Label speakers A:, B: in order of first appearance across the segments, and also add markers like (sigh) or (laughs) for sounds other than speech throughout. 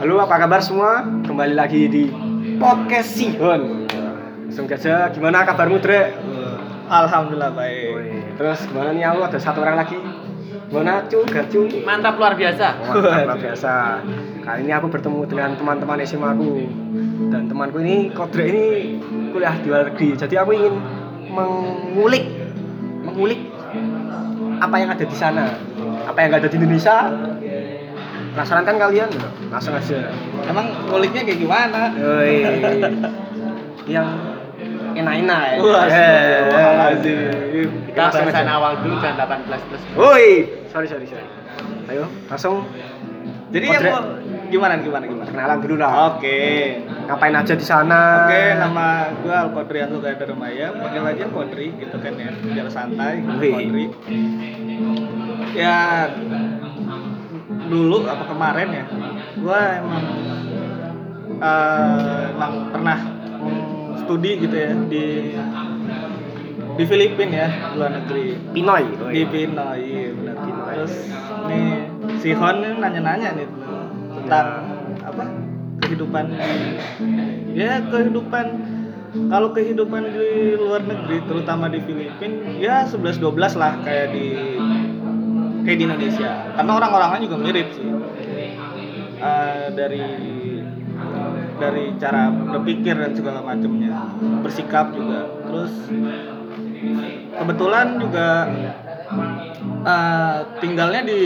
A: Halo, apa kabar semua? Kembali lagi di Podcast Sihon. Langsung aja, gimana kabarmu, Dre?
B: Alhamdulillah baik.
A: Terus gimana nih aku ada satu orang lagi? Gimana, Cu? Gacu?
C: Mantap luar biasa.
A: Wah, luar biasa. Kali ini aku bertemu dengan teman-teman SMA aku. Dan temanku ini, Kodre ini kuliah di luar negeri. Jadi aku ingin mengulik, mengulik apa yang ada di sana. Apa yang nggak ada di Indonesia. Penasaran kan kalian? Langsung aja.
B: Emang nguliknya kayak gimana?
A: Yoi. yang enak-enak ya.
B: Wah,
A: Eh,
B: astagfirullahaladzim.
C: Kita
A: Langsung
C: bahasan
A: aja.
C: awal dulu jangan 18 plus.
A: Woi, sorry sorry sorry. Ayo, langsung
B: Jadi
A: Kodre.
B: yang mau gimana gimana gimana?
A: perkenalan dulu lah.
B: Oke.
A: Ngapain aja di sana?
B: Oke, nama gue Alkodri Anu Gada Remaya, panggil aja Kodri gitu kan ya, biar santai. Kodri. Ya dulu apa kemarin ya, gue emang eh, emang pernah studi gitu ya di di Filipina ya luar negeri.
A: Pinoy.
B: di Pinoy iya benar terus nih si Hon nanya-nanya nih tentang apa kehidupan ya kehidupan kalau kehidupan di luar negeri terutama di Filipina ya 11 12 lah kayak di kayak di Indonesia. Karena orang-orangnya juga mirip sih. Eh, dari dari cara berpikir dan segala macamnya. Bersikap juga. Terus kebetulan juga eh, tinggalnya di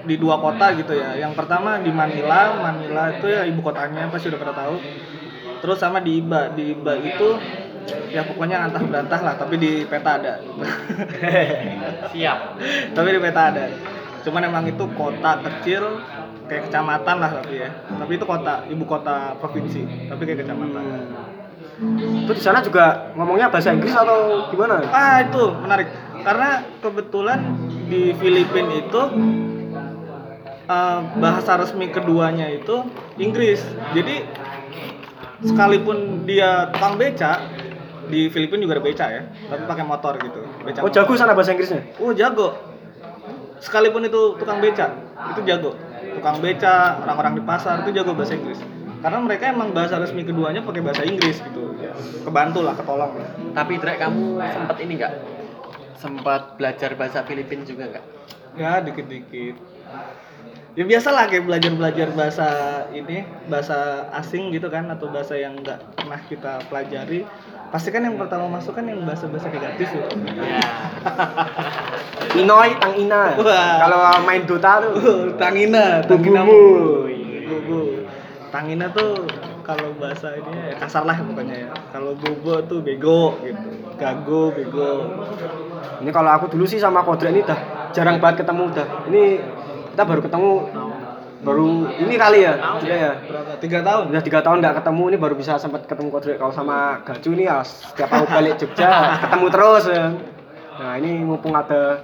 B: di dua kota gitu ya. Yang pertama di Manila. Manila itu ya ibu kotanya pasti udah pada tahu. Terus sama di Iba. Di Iba itu ya pokoknya antah berantah lah tapi di peta ada. (laughs)
C: Siap.
B: tapi di peta ada. Cuman emang itu kota kecil kayak kecamatan lah tapi ya. Tapi itu kota ibu kota provinsi tapi kayak kecamatan.
A: Itu di sana juga ngomongnya bahasa Inggris atau gimana?
B: ah itu menarik. Karena kebetulan di Filipina itu eh, bahasa resmi keduanya itu Inggris. Jadi sekalipun dia tukang beca di Filipina juga ada beca ya tapi pakai motor gitu beca
A: Oh,
B: motor.
A: jago sana bahasa Inggrisnya?
B: Oh jago. Sekalipun itu tukang beca, itu jago. Tukang beca, orang-orang di pasar itu jago bahasa Inggris. Karena mereka emang bahasa resmi keduanya pakai bahasa Inggris gitu. Kebantu lah, ketolong lah.
C: Tapi Dre kamu sempat ini enggak? Sempat belajar bahasa Filipin juga enggak?
B: Ya dikit-dikit. Ya biasalah kayak belajar-belajar bahasa ini, bahasa asing gitu kan atau bahasa yang nggak pernah kita pelajari. Pasti kan yang pertama masuk kan yang bahasa-bahasa negatif ya.
C: Ya.
A: Pinoy, Tang Ina. Kalau main Dota tuh. (laughs)
B: Uh, Tangina, Tangina
A: Bubumu.
B: Bubu. Tangina tuh kalau bahasa ini ya kasar lah pokoknya ya. Kalau bobo tuh bego gitu. Gago, bego.
A: Ini kalau aku dulu sih sama Kodre ini dah jarang banget ketemu dah. Ini kita baru ketemu baru ini kali ya, Iya ya.
B: Tiga tahun?
A: Udah tiga tahun nggak ketemu ini baru bisa sempat ketemu Kodre. Kalau sama Gacu ini ya setiap aku balik Jogja (laughs) ketemu terus ya. Nah ini mumpung ada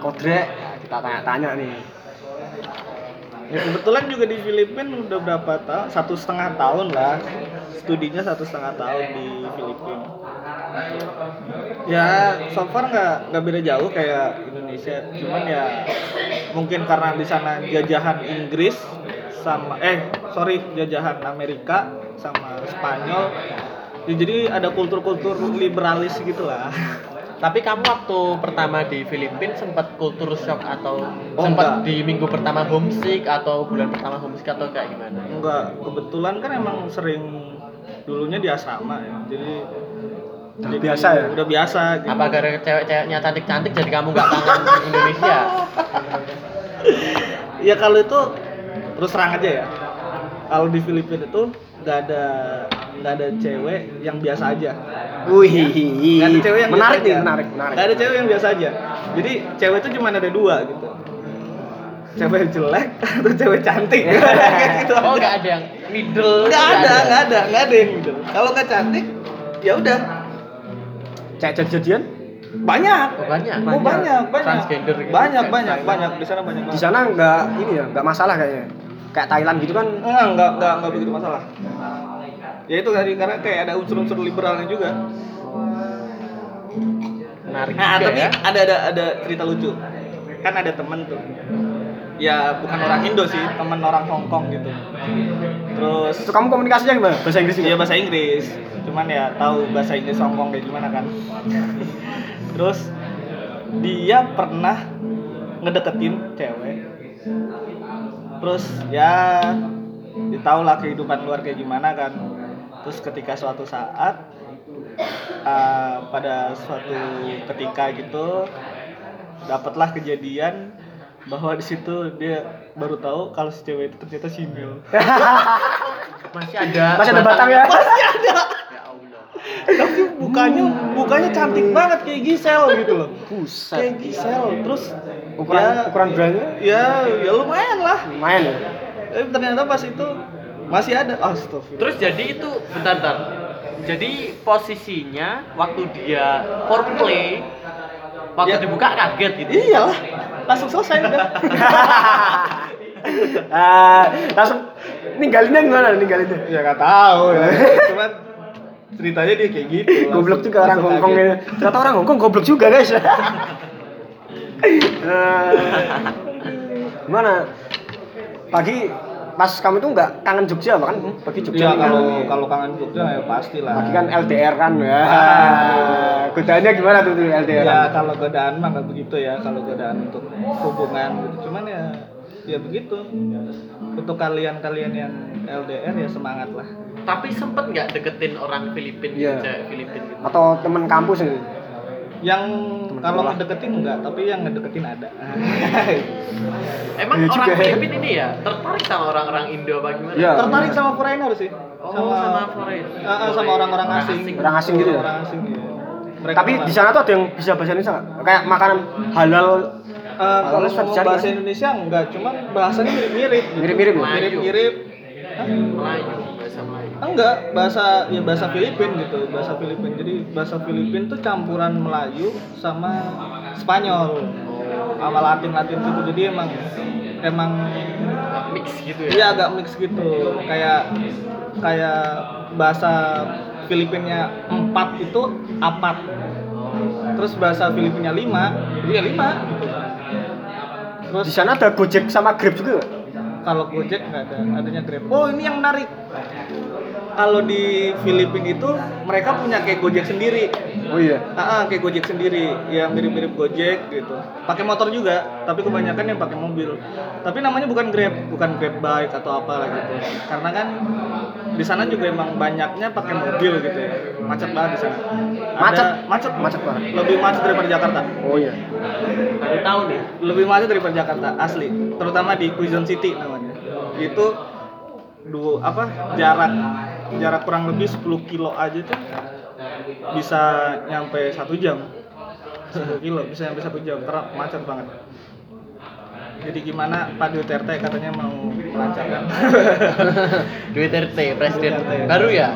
A: Kodre, ya kita tanya-tanya nih.
B: Ya kebetulan juga di Filipina udah berapa tahun? Satu setengah tahun lah. Studinya satu setengah tahun di Filipina. Ya, so far nggak nggak beda jauh kayak Indonesia. Cuman ya mungkin karena di sana jajahan Inggris sama eh sorry jajahan Amerika sama Spanyol. Ya, jadi ada kultur-kultur liberalis gitu lah. (laughs)
C: Tapi kamu waktu pertama di Filipin sempat kultur shock atau
B: Oh,
C: sempat di minggu pertama homesick atau bulan pertama homesick atau kayak gimana?
B: Enggak, kebetulan kan emang sering dulunya di asrama ya. Jadi
A: Udah
B: jadi
A: biasa ya?
B: Udah biasa gitu.
C: Apa gara cewek-ceweknya cantik-cantik jadi kamu nggak kangen Indonesia? (laughs)
B: Ya kalau itu terus terang aja ya. Kalau di Filipina itu nggak ada nggak ada cewek yang biasa aja.
A: Wih,
B: Nggak ada cewek yang
A: menarik
B: biasa
A: nih,
B: aja.
A: menarik, menarik.
B: Nggak ada cewek yang biasa aja. Jadi cewek itu cuma ada dua gitu. Cewek jelek atau cewek cantik. (laughs) Gitu
C: Oh nggak ada yang middle?
B: nggak ada, nggak ada, nggak ada yang gitu. Kalau nggak cantik, ya udah
A: Cek jadian
C: Oh,
B: banyak.
C: banyak.
B: Oh banyak, banyak.
C: Transgender gitu.
B: Banyak, banyak, banyak. Di sana banyak
A: di sana nggak ini ya, nggak masalah kayaknya. Kayak Thailand gitu kan
B: Enggak, enggak, enggak, enggak begitu masalah. Ya itu tadi karena kayak ada unsur-unsur liberalnya juga.
C: Menarik
B: Nah,
C: juga
B: tapi
C: ya.
B: ada ada ada cerita lucu. Kan ada temen tuh. ya bukan orang Indo sih teman orang Hong Kong gitu terus
A: Itu kamu komunikasinya gimana? Bahasa Inggris juga?
B: Iya bahasa Inggris. Cuman ya tahu bahasa Inggris Hongkong kayak gimana kan. (laughs) Terus dia pernah ngedeketin cewek. Terus ya ditahu lah kehidupan luar kayak gimana kan. Terus ketika suatu saat eh, pada suatu ketika gitu dapatlah kejadian bahwa di situ dia baru tahu kalau si cewek itu ternyata simil. (laughs)
C: Masih ada.
A: Masih ada batang ya?
C: Ya Allah.
B: tapi mukanya mukanya cantik banget kayak Gisel gitu loh
A: Buset.
B: kayak Gisel terus
A: Ukuran
B: ya,
A: ukuran brandnya
B: ya ya lumayan lah
A: lumayan ya.
B: tapi ternyata pas itu masih ada astagfirullah
C: Terus jadi itu bentar bentar. Jadi posisinya waktu dia foreplay waktu
B: Ya.
C: dibuka kaget gitu.
B: iyalah langsung selesai udah (laughs)
A: Ah, langsung ninggalinnya gimana ninggalinnya?
B: ya nggak tahu ya cuman ceritanya dia kayak gitu (laughs)
A: Goblok juga orang Hongkong ya. Ternyata orang Hongkong goblok juga guys. (laughs) Eh, Gimana? Pagi pas kamu tuh nggak kangen Jogja apa kan? Pagi Jogja. Nih,
B: kalau
A: kangen.
B: kalau kangen Jogja ya pasti lah.
A: Pagi kan LDR kan ya. (laughs) Godaannya gimana tuh tuh LDR?
B: ya kalau godaan mah nggak begitu ya kalau godaan untuk hubungan gitu cuman ya ya begitu untuk kalian-kalian yang LDR ya semangat lah
C: Tapi sempet nggak deketin orang Filipin
A: Iya.
C: gitu, cewek Filipin gitu.
A: Atau temen kampus gitu.
B: Yang kalau
A: sekolah.
B: ngedeketin enggak tapi yang ngedeketin ada (laughs)
C: Emang
A: Iya
C: orang
A: ya.
C: Filipin ini ya tertarik sama orang-orang Indo apa gimana?
A: Iya.
B: tertarik sama foreigner sih
C: Oh, sama foreign.
B: Ah, ah, sama orang-orang
C: Orang
B: asing.
C: asing.
A: Orang asing gitu ya?
B: orang asing. Mereka
A: Tapi di sana tuh ada yang bisa bahasa Indonesia nggak? Kayak makanan halal
B: Eh, kalau mau bahasa? Indonesia enggak, cuman bahasanya mirip-mirip. gitu.
A: Mirip-mirip ya?
B: Mirip-mirip.
C: Melayu, bahasa Melayu.
B: Enggak, bahasa ya bahasa Filipin gitu, bahasa Filipin. Jadi bahasa Filipin tuh campuran Melayu sama Spanyol. Sama Latin-Latin gitu. Jadi emang emang
C: Mix gitu ya.
B: iya agak mix gitu. Kayak kayak bahasa Filipinnya empat itu apat. Terus bahasa Filipinnya lima, jadi ya lima gitu. Terus
A: di sana ada Gojek sama Grab juga?
B: Kalau Gojek nggak ada, adanya Grab. Oh ini yang menarik. Kalau di Filipina itu mereka punya kayak Gojek sendiri.
A: Oh iya.
B: Ah, ah, kayak Gojek sendiri, yang mirip-mirip Gojek gitu. Pakai motor juga, tapi kebanyakan yang pakai mobil. Tapi namanya bukan Grab, bukan Grab bike atau apa lah gitu. Karena kan di sana juga emang banyaknya pakai mobil gitu ya. Macet banget di sana. Ada-
A: Macet?
B: macet,
A: Macet banget.
B: Lebih macet daripada Jakarta
A: Oh iya.
C: Baru tahu nih.
B: lebih macet daripada Jakarta asli terutama di Quezon City namanya itu dua apa jarak jarak kurang lebih 10 kilo aja tuh bisa nyampe satu jam 10 kilo bisa nyampe satu jam karena macet banget jadi gimana Pak Duterte katanya mau melancarkan (laughs)
C: Duterte presiden
B: Duterte.
C: baru ya?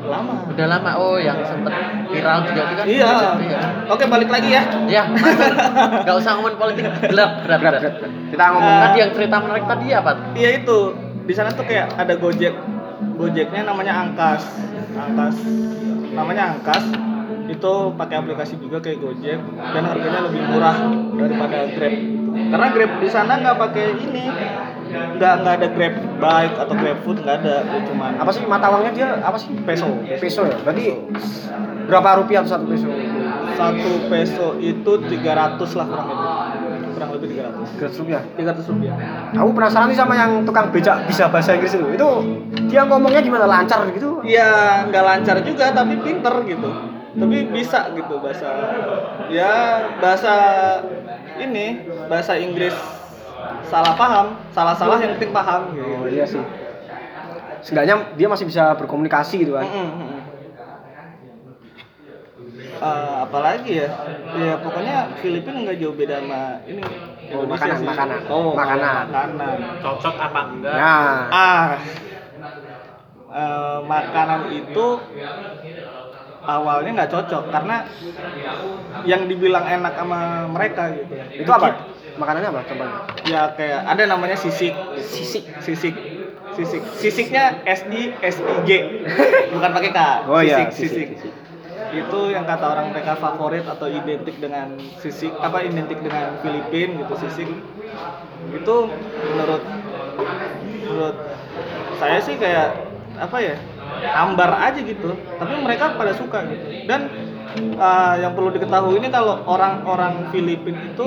B: lama
C: Udah lama oh yang sempet viral juga itu kan.
B: iya
C: ya.
B: oke balik lagi ya (laughs)
C: Ya, masuk. Gak usah ngomongin politik berat, berat,
A: Berat. Kita ngomong
B: Ah.
C: Tadi yang cerita menarik tadi apa?
B: Iya itu di sana tuh kayak ada Gojek, Gojeknya namanya Angkas, Angkas, namanya Angkas. Itu pakai aplikasi juga kayak Gojek dan harganya lebih murah daripada Grab. Karena Grab di sana nggak pakai ini, nggak nggak ada Grab bike atau Grab food nggak ada, Dia cuman
A: apa sih mata uangnya dia apa sih?
B: Peso.
A: Peso ya. Berarti berapa rupiah satu peso?
B: satu peso itu 300 lah kurang lebih, kurang lebih 300.
A: Seratus rupiah.
B: 300 rupiah.
A: Aku penasaran nih sama yang tukang becak bisa bahasa Inggris itu. Itu dia ngomongnya gimana lancar gitu?
B: ya nggak lancar juga tapi pinter gitu tapi bisa gitu bahasa ya bahasa ini bahasa Inggris salah paham salah salah yang penting paham gitu
A: Oh iya sih. Seenggaknya dia masih bisa berkomunikasi gitu kan.
B: Mm-mm, mm-mm. Eh, apalagi ya ya pokoknya Filipina nggak jauh beda sama ini
A: Oh,
B: Indonesia
A: makanan,
B: sih.
A: makanan.
B: oh
A: Makanan.
B: makanan
C: Cocok apa enggak?
A: Nah,
B: ah eh, makanan itu awalnya nggak cocok karena yang dibilang enak sama mereka gitu
A: itu apa? Makanannya apa? Coba.
B: ya kayak ada namanya sisik
A: Sisik.
B: sisik sisik sisiknya S I S I G (laughs) bukan pakai K
A: Oh iya,
B: sisik
A: sisik,
B: sisik itu yang kata orang mereka favorit atau identik dengan sisik apa identik dengan Filipin gitu sisik itu menurut menurut saya sih kayak apa ya hambar aja gitu. Tapi mereka pada suka gitu. Dan uh, yang perlu diketahui ini kalau orang-orang Filipin itu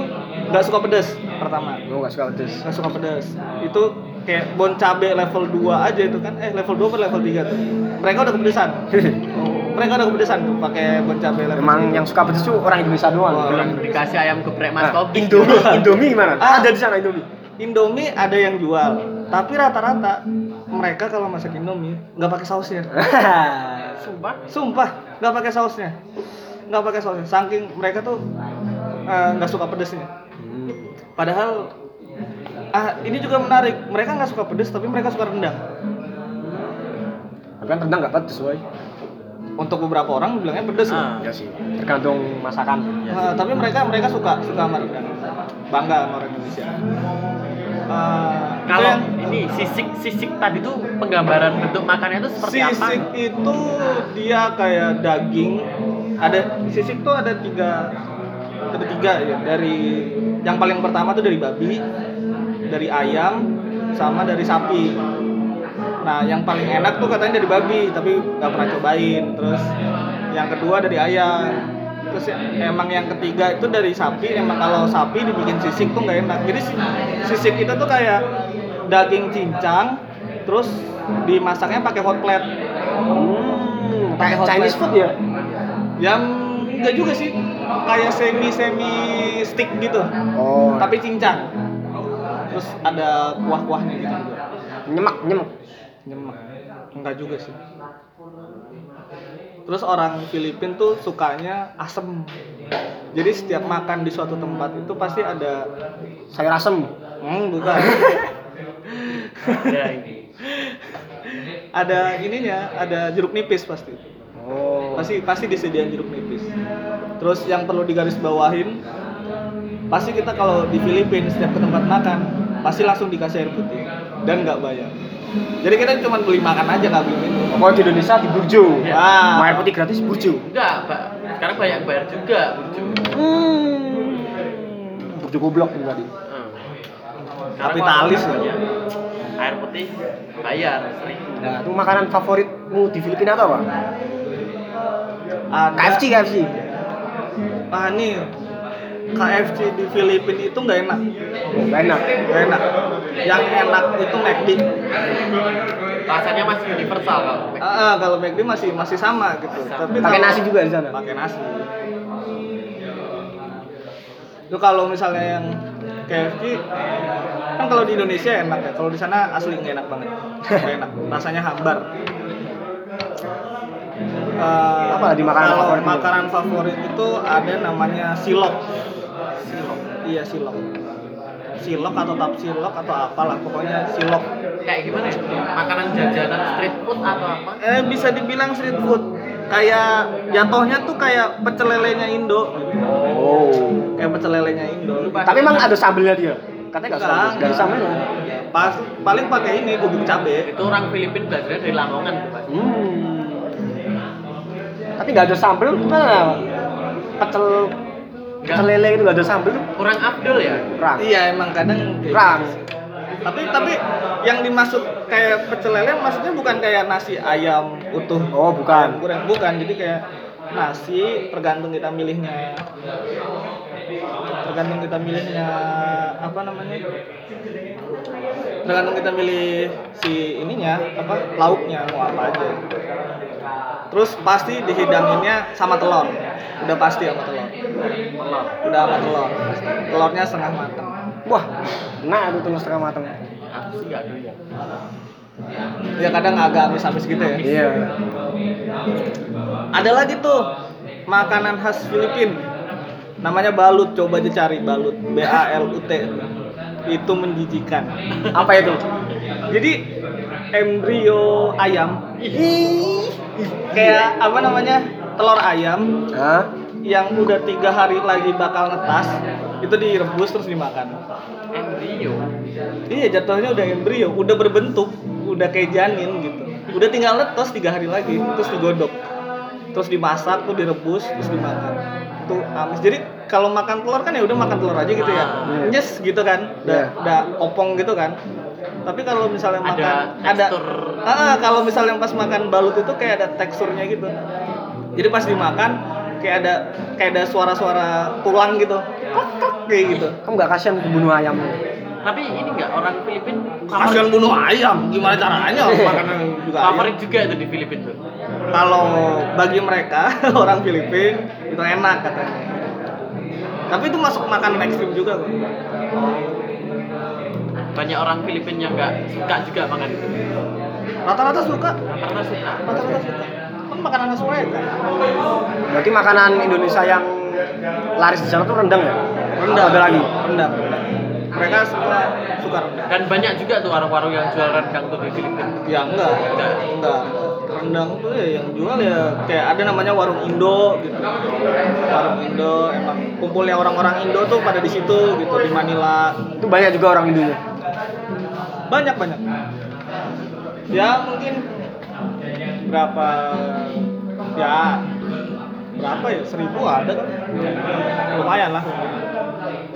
B: nggak suka pedas pertama.
A: Gue gak suka pedes.
B: nggak suka pedas. Itu kayak bon cabe level 2 aja itu kan. Eh level 2 atau level 3 tuh? Mereka udah kepedesan (laughs) mereka udah kepedesan tuh pakai bon cabe level
A: Emang
B: 3.
A: yang suka pedes tuh orang Indonesia doang.
B: Wah.
C: belum dikasih ayam geprek mas
A: Nah,
C: kopi
A: Indomie, (laughs) Indomie gimana?
B: Ah.
A: Ada di sana Indomie.
B: Indomie ada yang jual tapi rata-rata mereka kalau masak Indomie nggak pakai sausnya (laughs)
C: sumpah
B: sumpah nggak pakai sausnya nggak pakai sausnya saking mereka tuh eh, nggak suka pedesnya padahal ah ini juga menarik mereka nggak suka pedes tapi mereka suka rendang
A: Tapi kan rendang gak pedes, woy.
B: Untuk beberapa orang bilangnya pedes loh.
C: Ah.
A: Ya sih. Tergantung masakan.
B: Ah, tapi mereka mereka suka suka sama bangga sama orang Indonesia itu
C: kalau
B: yang-
C: ini sisik sisik tadi tuh penggambaran bentuk makannya itu seperti apa
B: sisik itu dia kayak daging ada sisik tuh ada tiga ada tiga ya dari yang paling pertama tuh dari babi dari ayam sama dari sapi nah yang paling enak tuh katanya dari babi tapi nggak pernah cobain. Terus yang kedua dari ayam. Terus emang yang ketiga itu dari sapi. Emang kalau sapi dibikin sisik tuh nggak enak. Jadi si- sisik itu tuh kayak daging cincang terus dimasaknya pakai hot plate.
A: Hmm,
B: Pakai hot
A: Chinese
B: plate.
A: food ya?
B: yang enggak juga sih. Kayak semi semi stick gitu.
A: Oh.
B: tapi cincang. Terus ada kuah-kuahnya gitu
A: nyemak, nyemak.
B: Nyemek. Enggak juga sih. Terus orang Filipin tuh sukanya asem. Jadi setiap makan di suatu tempat itu pasti ada
A: Sayur asem.
B: hmm bukan.
C: Ya ini.
B: Ada ininya ada jeruk nipis pasti.
A: Oh.
B: pasti pasti disediain jeruk nipis. Terus yang perlu digarisbawahin pasti kita kalau di Filipina setiap ke tempat makan pasti langsung dikasih air putih dan nggak bayar jadi kita cuma beli makan aja nggak beli minum
A: Pokoknya di Indonesia di burjo.
B: Ah.
A: Mau air putih gratis burjo.
C: enggak pak sekarang banyak bayar juga burjo
A: Hmm. Burjo goblok ini tadi.
C: Hmm.
B: Kapitalis loh.
C: banyak. air putih bayar sering
A: Nah, itu makanan favoritmu di Filipina atau apa?
B: ada
A: KFC, KFC.
B: ah nih KFC di Filipina itu nggak enak.
A: Oh, gak enak.
B: nggak enak. Yang enak itu McD
C: rasanya masih universal kalau
B: ah, ah, kalau McD masih masih sama gitu. Tapi
A: Pakai nasi juga di sana.
B: pakai nasi. Itu kalau misalnya yang KFC kan kalau di Indonesia enak ya. Kalau di sana asli nggak enak banget. Nggak enak. (laughs) Rasanya hambar. Eh,
A: Apa di makanan
B: kalau
A: favoritmu?
B: makanan favorit itu ada namanya silok silok iya silok silok atau tap silok atau apalah pokoknya silok
C: kayak gimana ya makanan jajanan street food atau apa
B: eh bisa dibilang street food kayak jatuhnya tuh kayak pecel lelenya Indo
A: Oh.
B: kayak pecel lelenya Indo
A: Tapi emang ada sambelnya dia. Katanya gak sambel,
B: Enggak,
A: gak ada
B: enggak.
A: sambelnya.
B: pas paling pakai ini bubuk cabe
C: itu orang Filipina belajarnya dari Lamongan tuh pak
A: Hmm. Tapi gak ada sambel gimana? Pecel pecel lele itu gak ada sambel tuh
C: kurang afdol ya
A: kurang.
B: iya emang kadang kayak
A: Kurang.
B: gitu. tapi tapi yang dimaksud kayak pecel lele maksudnya bukan kayak nasi ayam utuh
A: Oh, bukan.
B: bukan bukan jadi kayak nasi tergantung kita milihnya tergantung kita milihnya apa namanya tergantung kita milih si ininya apa lauknya mau apa aja. Terus pasti dihidanginnya sama telur. Udah pasti sama telur. Telur. Udah sama telur. Telurnya setengah matang
A: Wah, nah itu telur setengah matang.
C: aku sih gak doyan
B: ya kadang agak amis-amis gitu ya.
A: Iya.
B: ada lagi tuh makanan khas Filipin. Namanya balut. Coba aja cari balut. B A L U T itu menjijikan. (laughs)
A: Apa itu?
B: jadi embrio ayam. Kayak apa namanya telur ayam
A: Hah?
B: yang udah tiga hari lagi bakal netas itu direbus terus dimakan.
C: Embrio?
B: Iya jatuhnya udah embrio udah berbentuk udah kayak janin gitu. Udah tinggal netas tiga hari lagi terus digodok. Terus dimasak tuh direbus terus dimakan. Tuh amis jadi kalau makan telur kan ya udah makan telur aja gitu ya. Nyes gitu kan. Udah udah opong gitu kan. Tapi kalau misalnya
C: Ada
B: makan ada
C: tekstur.
B: Ah, ah, kalau misalnya pas makan balut itu kayak ada teksturnya gitu. Jadi pas dimakan kayak ada kayak ada suara-suara tulang gitu. Kok, kok, kayak gitu.
A: Kamu nggak kasihan bunuh ayam?
C: Tapi ini enggak orang Filipin
B: kasihan bunuh ayam. Gimana caranya (laughs) makanan juga ayam?
C: Favorit juga itu di Filipin tuh.
B: kalau bagi mereka (laughs) orang Filipin itu enak katanya tapi itu masuk makanan ekstrim juga kok
C: Banyak orang Filipin yang enggak suka juga makan itu.
B: rata-rata suka
C: Karena suka.
B: rata-rata suka kan makanan khas mereka
A: Berarti makanan Indonesia yang laris di sana tuh rendang ya?
B: rendang
A: Ada lagi.
B: rendang mereka suka suka rendang
C: Dan banyak juga tuh warung-warung yang jual rendang tuh di Filipin.
B: ya enggak enggak rendang tuh ya yang jual ya kayak ada namanya warung Indo gitu warung Indo emang kumpulnya orang-orang Indo tuh pada di situ gitu di Manila
A: Itu banyak juga orang Indonya.
B: banyak banyak ya mungkin berapa ya berapa ya seribu ada kan lumayan lah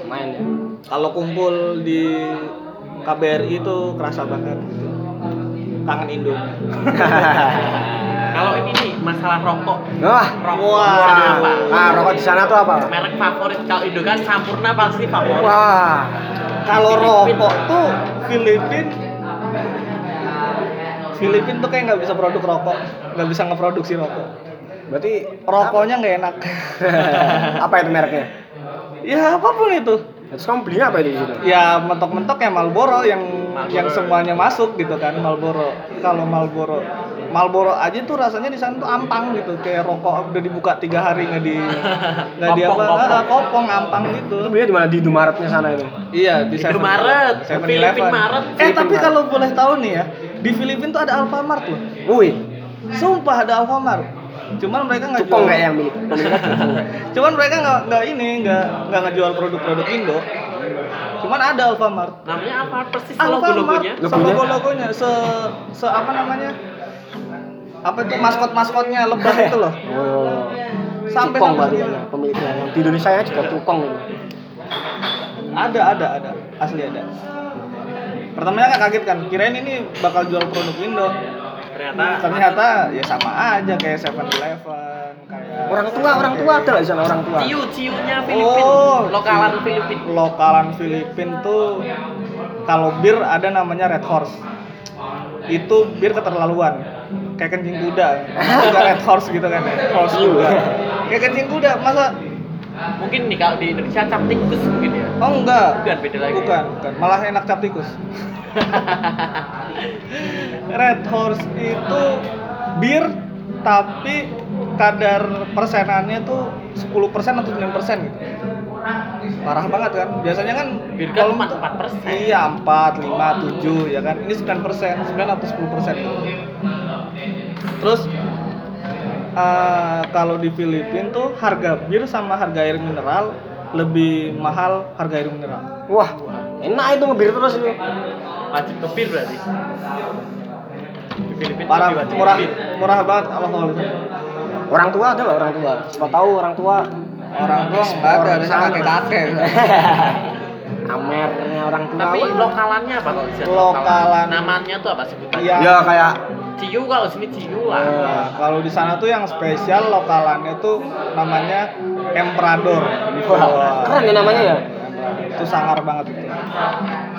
A: Lumayan ya.
B: kalau kumpul di KBRI itu kerasa banget gitu. Kangen Indo (laughs)
C: Kalau ini nih masalah rokok.
A: Wah,
C: Rokok
B: Wah.
C: apa?
A: nah rokok di sana tuh apa?
C: Merek favorit kalau Indo kan Sampurna pasti favorit.
A: Wah,
B: kalau rokok tuh Filipin Filipin tuh kayak nggak bisa produk rokok nggak bisa ngeproduksi rokok
A: berarti
B: rokoknya nggak enak (laughs)
A: apa itu mereknya?
B: ya apa pun itu
A: Terus kamu belinya apa itu di situ?
B: ya mentok-mentok ya Marlboro yang
C: Marlboro.
B: yang semuanya masuk gitu kan Marlboro kalau Marlboro Marlboro aja tuh rasanya di sana tuh ampang gitu kayak rokok udah dibuka tiga hari nggak di (laughs) nggak di apa
C: Kopong, kopong.
B: Ah, kopong ampang gitu
A: Itu belinya di mana? Di Indomaretnya sana itu.
B: iya di
C: Itu Maret, Filipin Maret.
B: eh
A: Filipin
B: tapi kalau boleh tahu nih ya di Filipina tuh ada Alfamart loh
A: Wih,
B: sumpah ada Alfamart cuman mereka nggak jual
A: kayak yang milik
B: cuman mereka nggak nggak ini nggak nggak ngejual produk-produk Indo. Cuman ada Alfamart.
C: Namanya apa persis
B: Alfamart
C: logo-logonya?
B: logo logonya? se se apa namanya? Apa itu maskot maskotnya lebah (laughs) itu loh.
A: Oh,
B: Sampai sama dia.
A: kan, pemiliknya. Yang di Indonesia ya juga cupong gitu.
B: ada ada ada. Asli ada. Pertamanya nggak kaget kan? Kirain ini bakal jual produk Indo
C: Ternyata
B: ternyata ya sama aja kayak Seven Eleven kayak
A: Orang tua, orang tua ada lah sana orang tua.
C: ciu ciunya Filipin,
B: Oh,
C: lokalan Filipin.
B: lokalan Filipin tuh kalau bir ada namanya Red Horse. Itu bir keterlaluan. Kayak kencing kuda. Juga Red Horse gitu kan ya horse juga. Kayak kencing kuda. Masa
C: Mungkin nih kalau di Indonesia cap tikus mungkin ya.
B: oh enggak.
C: Bukan, beda lagi.
B: bukan bukan. Malah enak cap tikus (laughs) Red Horse itu bir tapi kadar persenannya tuh 10% atau 9% gitu. Parah banget kan? Biasanya kan
C: Bir kan
B: kalau
C: cuma
B: untuk-
C: 4%.
B: Iya, 4, 5, 7 ya kan. Ini 9%, 9 atau 10% gitu. Terus eh, kalau di Filipina tuh harga bir sama harga air mineral lebih mahal harga air mineral.
A: Wah, enak itu ngebir terus itu.
C: Wajib ke bir berarti. Di Filipina
B: Parah,
C: wajib
B: murah, murah banget alkohol itu.
A: Orang tua ada lah orang tua. Siapa tahu orang tua
B: Orang tua nggak ada, ada
A: Sana.
B: kakek-kakek. (laughs)
A: Amernya orang tua.
C: Tapi
A: Wah.
C: lokalannya apa kalau di sana?
B: Lokalan.
C: Namanya tuh apa sebutannya?
B: Iya.
A: Ya kayak
C: Ciu kalau sini ciu lah.
B: Nah, kalau di sana tuh yang spesial lokalannya tuh namanya Emperador.
A: Wah, keren ya namanya ya?
B: Itu sangar banget itu.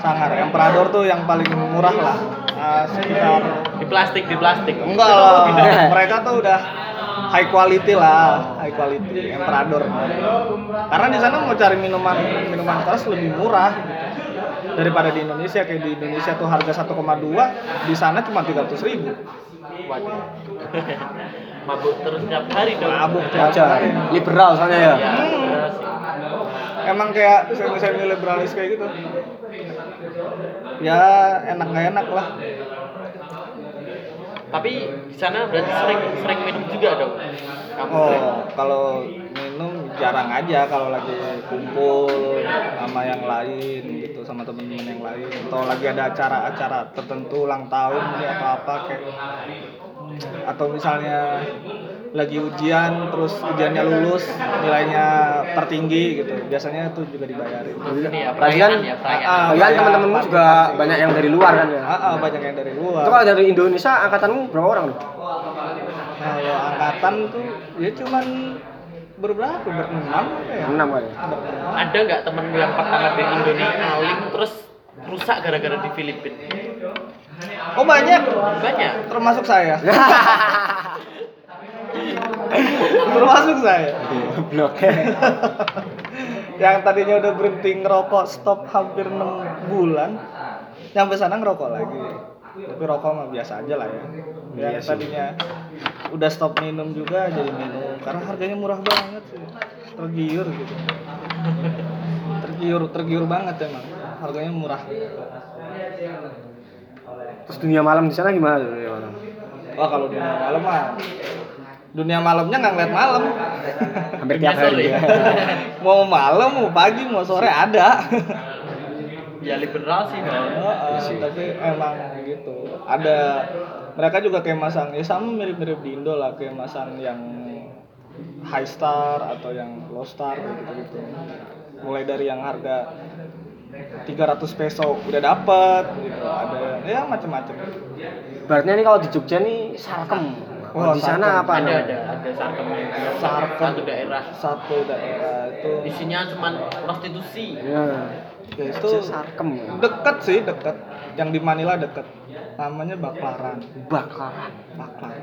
B: Sangar. Emperador tuh yang paling murah lah. Ah, sekitar
C: Di plastik, di plastik.
B: enggak lah. Mereka tuh udah high quality lah, high quality Emperador. Karena di sana mau cari minuman minuman keras lebih murah gitu. daripada di Indonesia kayak di Indonesia tuh harga 1,2 di sana cuma 300 ribu
C: Waduh. (laughs) Mabuk terus tiap hari dong.
B: Mabuk hari.
A: liberal soalnya ya.
C: Ya,
B: Hmm.
C: terus.
B: emang kayak semi semi liberalis kayak gitu ya enak nggak enak lah
C: Tapi di sana berarti sering sering minum juga dong. Kamu
B: oh kalau minum jarang aja kalau lagi kumpul sama yang lain gitu sama temen-temen yang lain atau lagi ada acara-acara tertentu ulang tahun atau apa kayak atau misalnya lagi ujian terus ujiannya lulus nilainya tertinggi gitu biasanya itu juga dibayarin
C: ya, perayaan
A: kan-
C: ya,
B: Ah,
C: perayaan.
A: Kalian
B: banyak
A: teman-temanmu juga banyak yang dari luar kan ya?
B: Ah, ah, banyak yang dari luar
A: Itu kalau dari Indonesia angkatanmu berapa orang? Bro?
B: kalau angkatan tuh ya cuman berberapa berenam apa ya
A: Enam kali.
B: Berenam.
C: Ada nggak temenmu yang pertama dari Indonesia alim terus rusak gara-gara di Filipina?
B: Oh banyak?
C: Banyak.
B: termasuk saya. (laughs) Termasuk saya.
A: Blok. (laughs)
B: yang tadinya udah berhenti ngerokok stop hampir 6 bulan. Nyampe sana ngerokok lagi. Tapi rokok mah biasa aja lah ya. Yang
A: Iya sih.
B: tadinya udah stop minum juga jadi minum. Karena harganya murah banget sih. Tergiur gitu. Tergiur tergiur banget emang. Harganya murah
A: Terus dunia malam di sana gimana dunia malam?
B: wah kalau dunia malam mah dunia malamnya nggak ngeliat malam
A: Hampir tiap hari.
C: sore.
A: ya. (laughs)
B: mau malam mau pagi mau sore ada
C: Ya liberal sih kan.
B: Heeh, tapi emang gitu. Ada mereka juga kayak masang ya sama mirip-mirip di Indo lah kayak masang yang high star atau yang low star gitu gitu. Mulai dari yang harga 300 peso udah dapet gitu. Ada ya macam-macam.
A: Berarti ini kalau di Jogja nih sarkem.
B: Wah,
A: di sana
B: sarkem.
A: apa?
C: Ada
A: namanya?
C: ada ada sarkemnya.
B: Sarkem.
C: Satu daerah.
B: Satu daerah itu
C: Isinya cuman prostitusi.
A: Ya.
B: ya itu
A: sarkem.
B: deket sih deket. Yang di Manila deket. Namanya Baklaran.
A: Bakaran.
B: Baklar.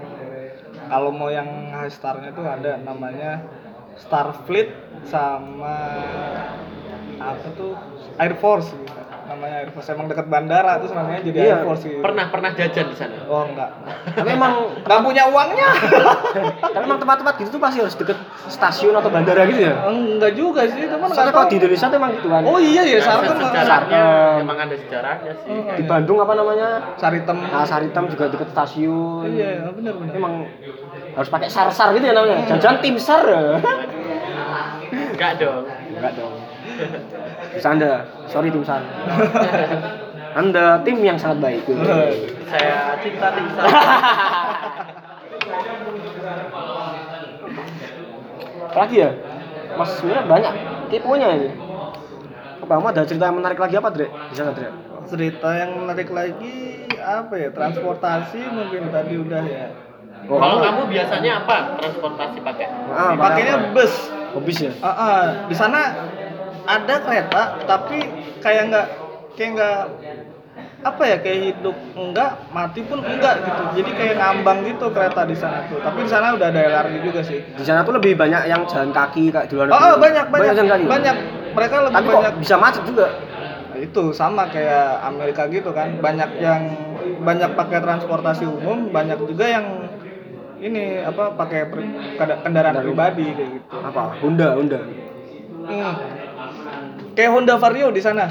B: Kalau mau yang high starnya tuh ada namanya Starfleet sama apa tuh Air Force gitu. Namanya Air Force emang dekat bandara terus namanya jadi
A: Iya,
B: Air Force gitu.
C: Pernah pernah jajan di sana.
B: Oh enggak.
A: Tapi emang (laughs)
B: Enggak punya uangnya. (laughs)
A: tapi emang tempat-tempat gitu tuh pasti harus deket stasiun atau bandara gitu ya.
B: enggak juga sih, teman
A: Soalnya kalau di Indonesia tuh emang gitu kan.
B: Oh iya ya,
C: Ya,
B: Sarkem.
C: sejarahnya emang ada sejarahnya sih.
B: Oh,
A: Di Bandung apa namanya?
B: Saritem.
A: Nah, Saritem juga deket stasiun.
B: Iya, benar benar.
A: Emang harus pakai sar-sar gitu ya namanya. Jajan tim sar.
C: Enggak dong.
A: Enggak dong. (laughs) Bercanda. Sorry tim sar. (laughs) Anda tim yang sangat baik.
C: Saya cinta tim saya. (laughs)
A: Apalagi ya? Mas sebenarnya banyak tipunya ini. Apa kamu ada cerita yang menarik lagi apa, Dre? Di sana, Dre?
B: Cerita yang menarik lagi apa ya? Transportasi mungkin tadi udah ya.
A: Oh,
C: Kalau
A: kamu-
C: biasanya apa transportasi pakai?
A: Ah,
B: Pakainya bus.
A: Hobis ya?
B: Ah, ah, di sana ada kereta tapi kayak nggak kayak nggak apa ya kayak hidup enggak mati pun enggak gitu jadi kayak ngambang gitu kereta di sana tuh tapi di sana udah ada LRT juga sih
A: Di sana tuh lebih banyak yang jalan kaki kayak di luar
B: oh,
A: negeri.
B: oh, banyak banyak
A: jalan kaki.
B: banyak mereka lebih
A: Tapi kok
B: banyak
A: bisa macet juga.
B: itu sama kayak Amerika gitu kan banyak yang banyak pakai transportasi umum banyak juga yang ini apa pakai Kendaraan. pribadi kayak gitu
A: Apa? Honda, Honda.
B: Hmm. Kayak Honda Vario di sana.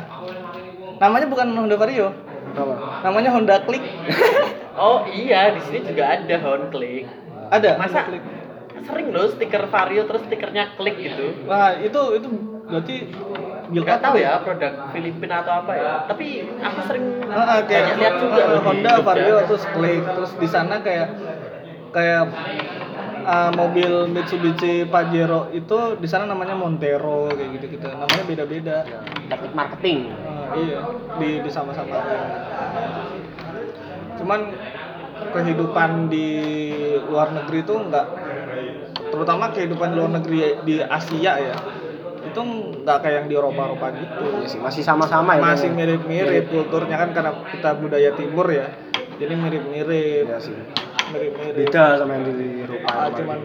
B: Namanya bukan Honda Vario,
A: Apa?
B: namanya Honda Click. (laughs)
C: Oh iya, di sini juga ada Click.
B: Ada.
C: Masa?
B: Honda Click.
C: Sering loh stiker Vario terus stikernya klik gitu.
B: Wah, itu itu berarti
C: Gak tahu ya produk Filipina atau apa ya. Tapi aku sering
B: Heeh, kayak
C: banyak lihat juga loh di
B: Honda. Vario terus Click terus di sana kayak kayak uh, mobil Mitsubishi Pajero itu di sana namanya Montero kayak gitu-gitu. Namanya beda-beda.
A: Teknik marketing.
B: Eh, iya, di di sama-sama. Cuman kehidupan di luar negeri itu enggak terutama kehidupan di luar negeri di Asia ya. Itu nggak kayak yang di Eropa-Eropa gitu.
A: Iya sih, masih sama-sama ya.
B: Masih
A: Bang?
B: mirip-mirip kulturnya kan karena kita budaya timur ya. Jadi mirip-mirip.
A: Sih.
B: Mirip-mirip.
A: Beda sama yang di Eropa.
B: Ah, cuman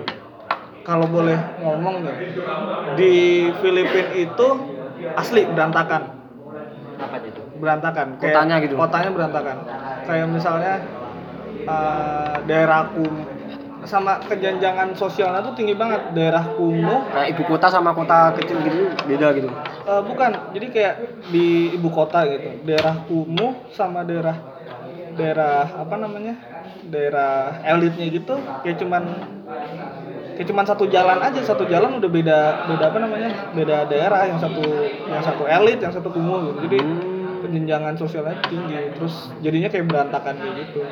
B: kalau boleh ngomong nih, di Filipina itu asli berantakan
C: Apa itu?
B: berantakan
A: Kotanya gitu?
B: kotanya berantakan kayak misalnya eh, daerah kum sama kejanjangan sosialnya tuh tinggi banget daerah kumuh
A: kayak ibu kota sama kota kecil gitu beda gitu.
B: eh, bukan jadi kayak di ibu kota gitu daerah kumuh sama daerah daerah apa namanya daerah elitnya gitu kayak cuman kayak cuman satu jalan aja satu jalan udah beda beda apa namanya beda daerah yang satu yang satu elit yang satu kumuh gitu jadi
A: Hmm.
B: kejenjangan sosialnya tinggi terus jadinya kayak berantakan kayak gitu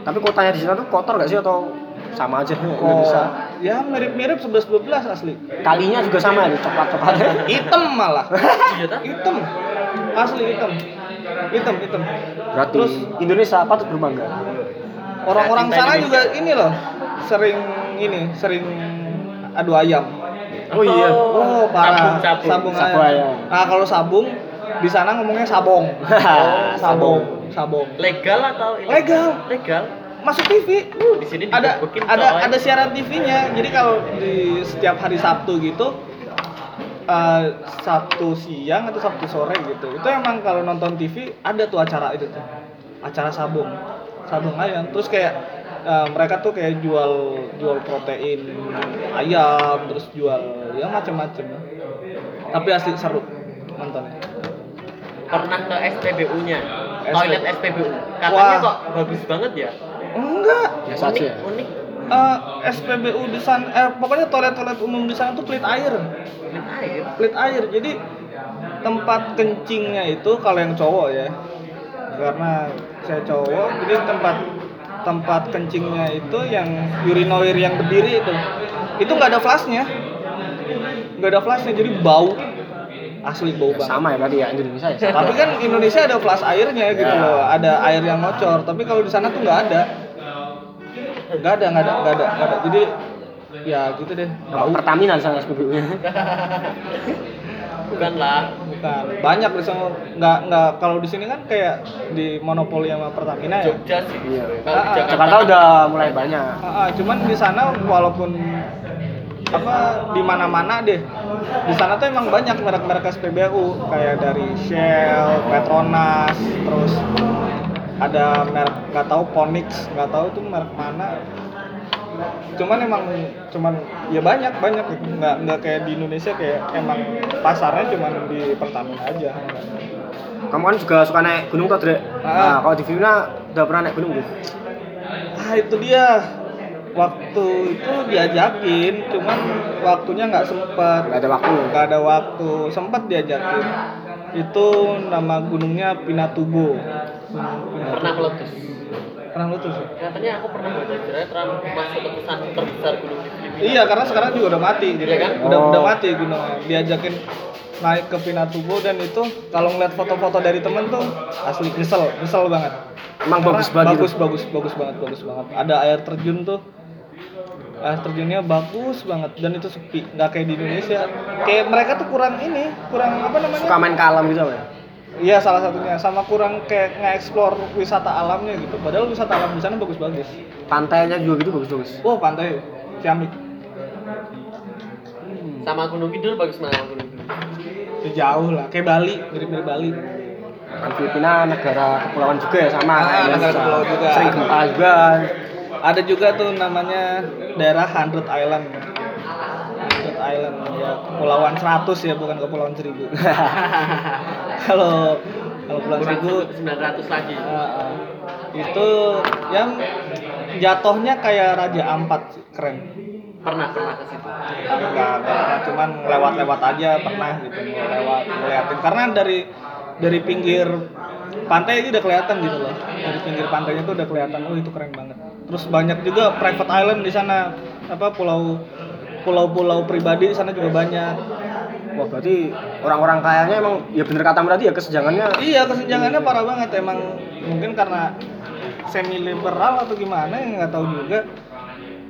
A: Tapi kotanya di sana tuh kotor gak sih atau sama aja
B: kok
A: Indonesia.
B: ya mirip-mirip 11 12 asli
A: Kalinya juga sama nih, coklat-coklat.
B: hitam malah (laughs) hitam asli hitam hitam hitam
A: Berarti
B: Terus
A: Indonesia patut berbangga.
B: orang-orang sana
C: Indonesia.
B: juga ini loh sering ini sering adu ayam
A: Oh iya.
B: oh parah
C: Sabung, sabung.
A: Sabung
B: ayam.
A: ayam.
B: nah kalau sabung di sana ngomongnya sabong (laughs)
A: Oh,
B: sabong sabong
C: Legal atau ilegal?
B: Legal.
C: Legal.
B: masuk TV
C: Di sini
B: ada ada
C: coy.
B: ada siaran TV-nya. Jadi kalau di setiap hari Sabtu gitu eh, Sabtu siang atau Sabtu sore gitu. Itu emang kalau nonton TV ada tuh acara itu tuh. Acara sabung. Sabung ayam. Terus kayak eh, mereka tuh kayak jual jual protein ayam, terus jual ya macam-macam. Tapi asli seru nontonnya.
C: Pernah ke SPBU-nya.
B: SP.
C: Toilet SPBU. Katanya
B: Wah.
C: kok bagus banget ya.
B: Enggak,
A: Biasa
C: unik,
A: aja.
C: unik.
B: Eh, SPBU di sana eh pokoknya toilet-toilet umum di sana tuh pelit air.
C: Unik air.
B: Pelit air. Jadi tempat kencingnya itu kalau yang cowok ya. Karena saya cowok, jadi tempat tempat kencingnya itu yang urinoir yang berdiri itu. Itu nggak ada flashnya. Nggak ada flashnya, jadi bau. Asli bau banget.
A: Sama ya berarti ya Indonesia ya. sama.
B: Tapi kan Indonesia ada flash airnya gitu
A: Ya.
B: loh, ada air yang ngocor. Tapi kalau di sana tuh nggak ada. Nggak ada, nggak ada, nggak ada, nggak ada. Jadi ya gitu deh.
A: Apa Pertamina di sana SPBU-nya. (laughs)
C: Bukan lah.
B: Bukan. Banyak di sana nggak nggak kalau di sini kan kayak di monopoli sama Pertamina ya.
C: Jogja sih.
A: Iya.
C: Kalau di
B: Ah,
C: Jakarta,
A: Jakarta udah mulai banyak.
B: Ah, ah, cuman di sana walaupun apa di mana-mana deh di sana tuh emang banyak merek-merek SPBU kayak dari Shell, Petronas, terus ada merek nggak tahu Ponix nggak tahu itu merek mana cuman emang cuman ya banyak banyak nggak nggak kayak di Indonesia kayak emang pasarnya cuman di Pertamina aja
A: Kamu kan juga suka naik gunung tuh, Dre.
B: Ah.
A: Nah, kalau di Filipina udah pernah naik gunung tuh.
B: ah itu dia waktu itu diajakin cuman waktunya nggak sempet
A: Gak ada waktu.
B: nggak ada waktu sempat diajakin itu nama gunungnya Pinatubo
C: pernah meletus.
B: pernah lutus ya?
C: Katanya aku pernah baca cerita masuk letusan terbesar gunung di Filipina.
B: iya karena sekarang juga udah mati jadi
C: Iya kan?
B: udah
A: Oh.
B: udah mati gunungnya diajakin naik ke Pinatubo dan itu kalau ngeliat foto-foto dari temen tuh asli nyesel nyesel banget
A: Emang
B: Karena
A: bagus banget
B: bagus
A: gitu.
B: bagus bagus banget bagus banget ada air terjun tuh air terjunnya bagus banget dan itu sepi nggak kayak di Indonesia kayak mereka tuh kurang ini kurang apa namanya
A: Suka main ke alam gitu apa ya?
B: Iya salah satunya sama kurang kayak nge-explore wisata alamnya gitu. Padahal wisata alam di sana bagus-bagus.
A: Pantainya juga gitu bagus-bagus.
B: Wah pantai Ciamik.
C: Sama Gunung Kidul bagus mana sama Gunung Kidul?
B: Ya, jauh lah, kayak Bali, mirip-mirip Bali.
A: Kan Filipina negara kepulauan juga ya sama
B: Ah,
A: kayak
B: negara kepulauan juga.
A: Sering gempa juga.
B: Ada juga tuh namanya daerah Hundred Island. Hundred Island ya kepulauan 100 ya bukan kepulauan 1000. (laughs) Kalau kalau kepulauan 1000
C: 900 lagi.
B: Ah, ah. itu yang jatuhnya kayak Raja Ampat keren.
C: Pernah pernah ke situ.
B: enggak enggak pernah cuman lewat-lewat aja pernah gitu lewat ngeliatin karena dari dari pinggir pantai itu udah kelihatan gitu loh dari pinggir pantainya tuh udah kelihatan oh itu keren banget terus banyak juga private island di sana apa pulau pulau-pulau pribadi di sana juga banyak
A: Wah berarti orang-orang kayanya emang ya bener kata berarti ya kesenjangannya
B: iya kesenjangannya parah banget emang mungkin karena semi liberal atau gimana yang nggak tahu juga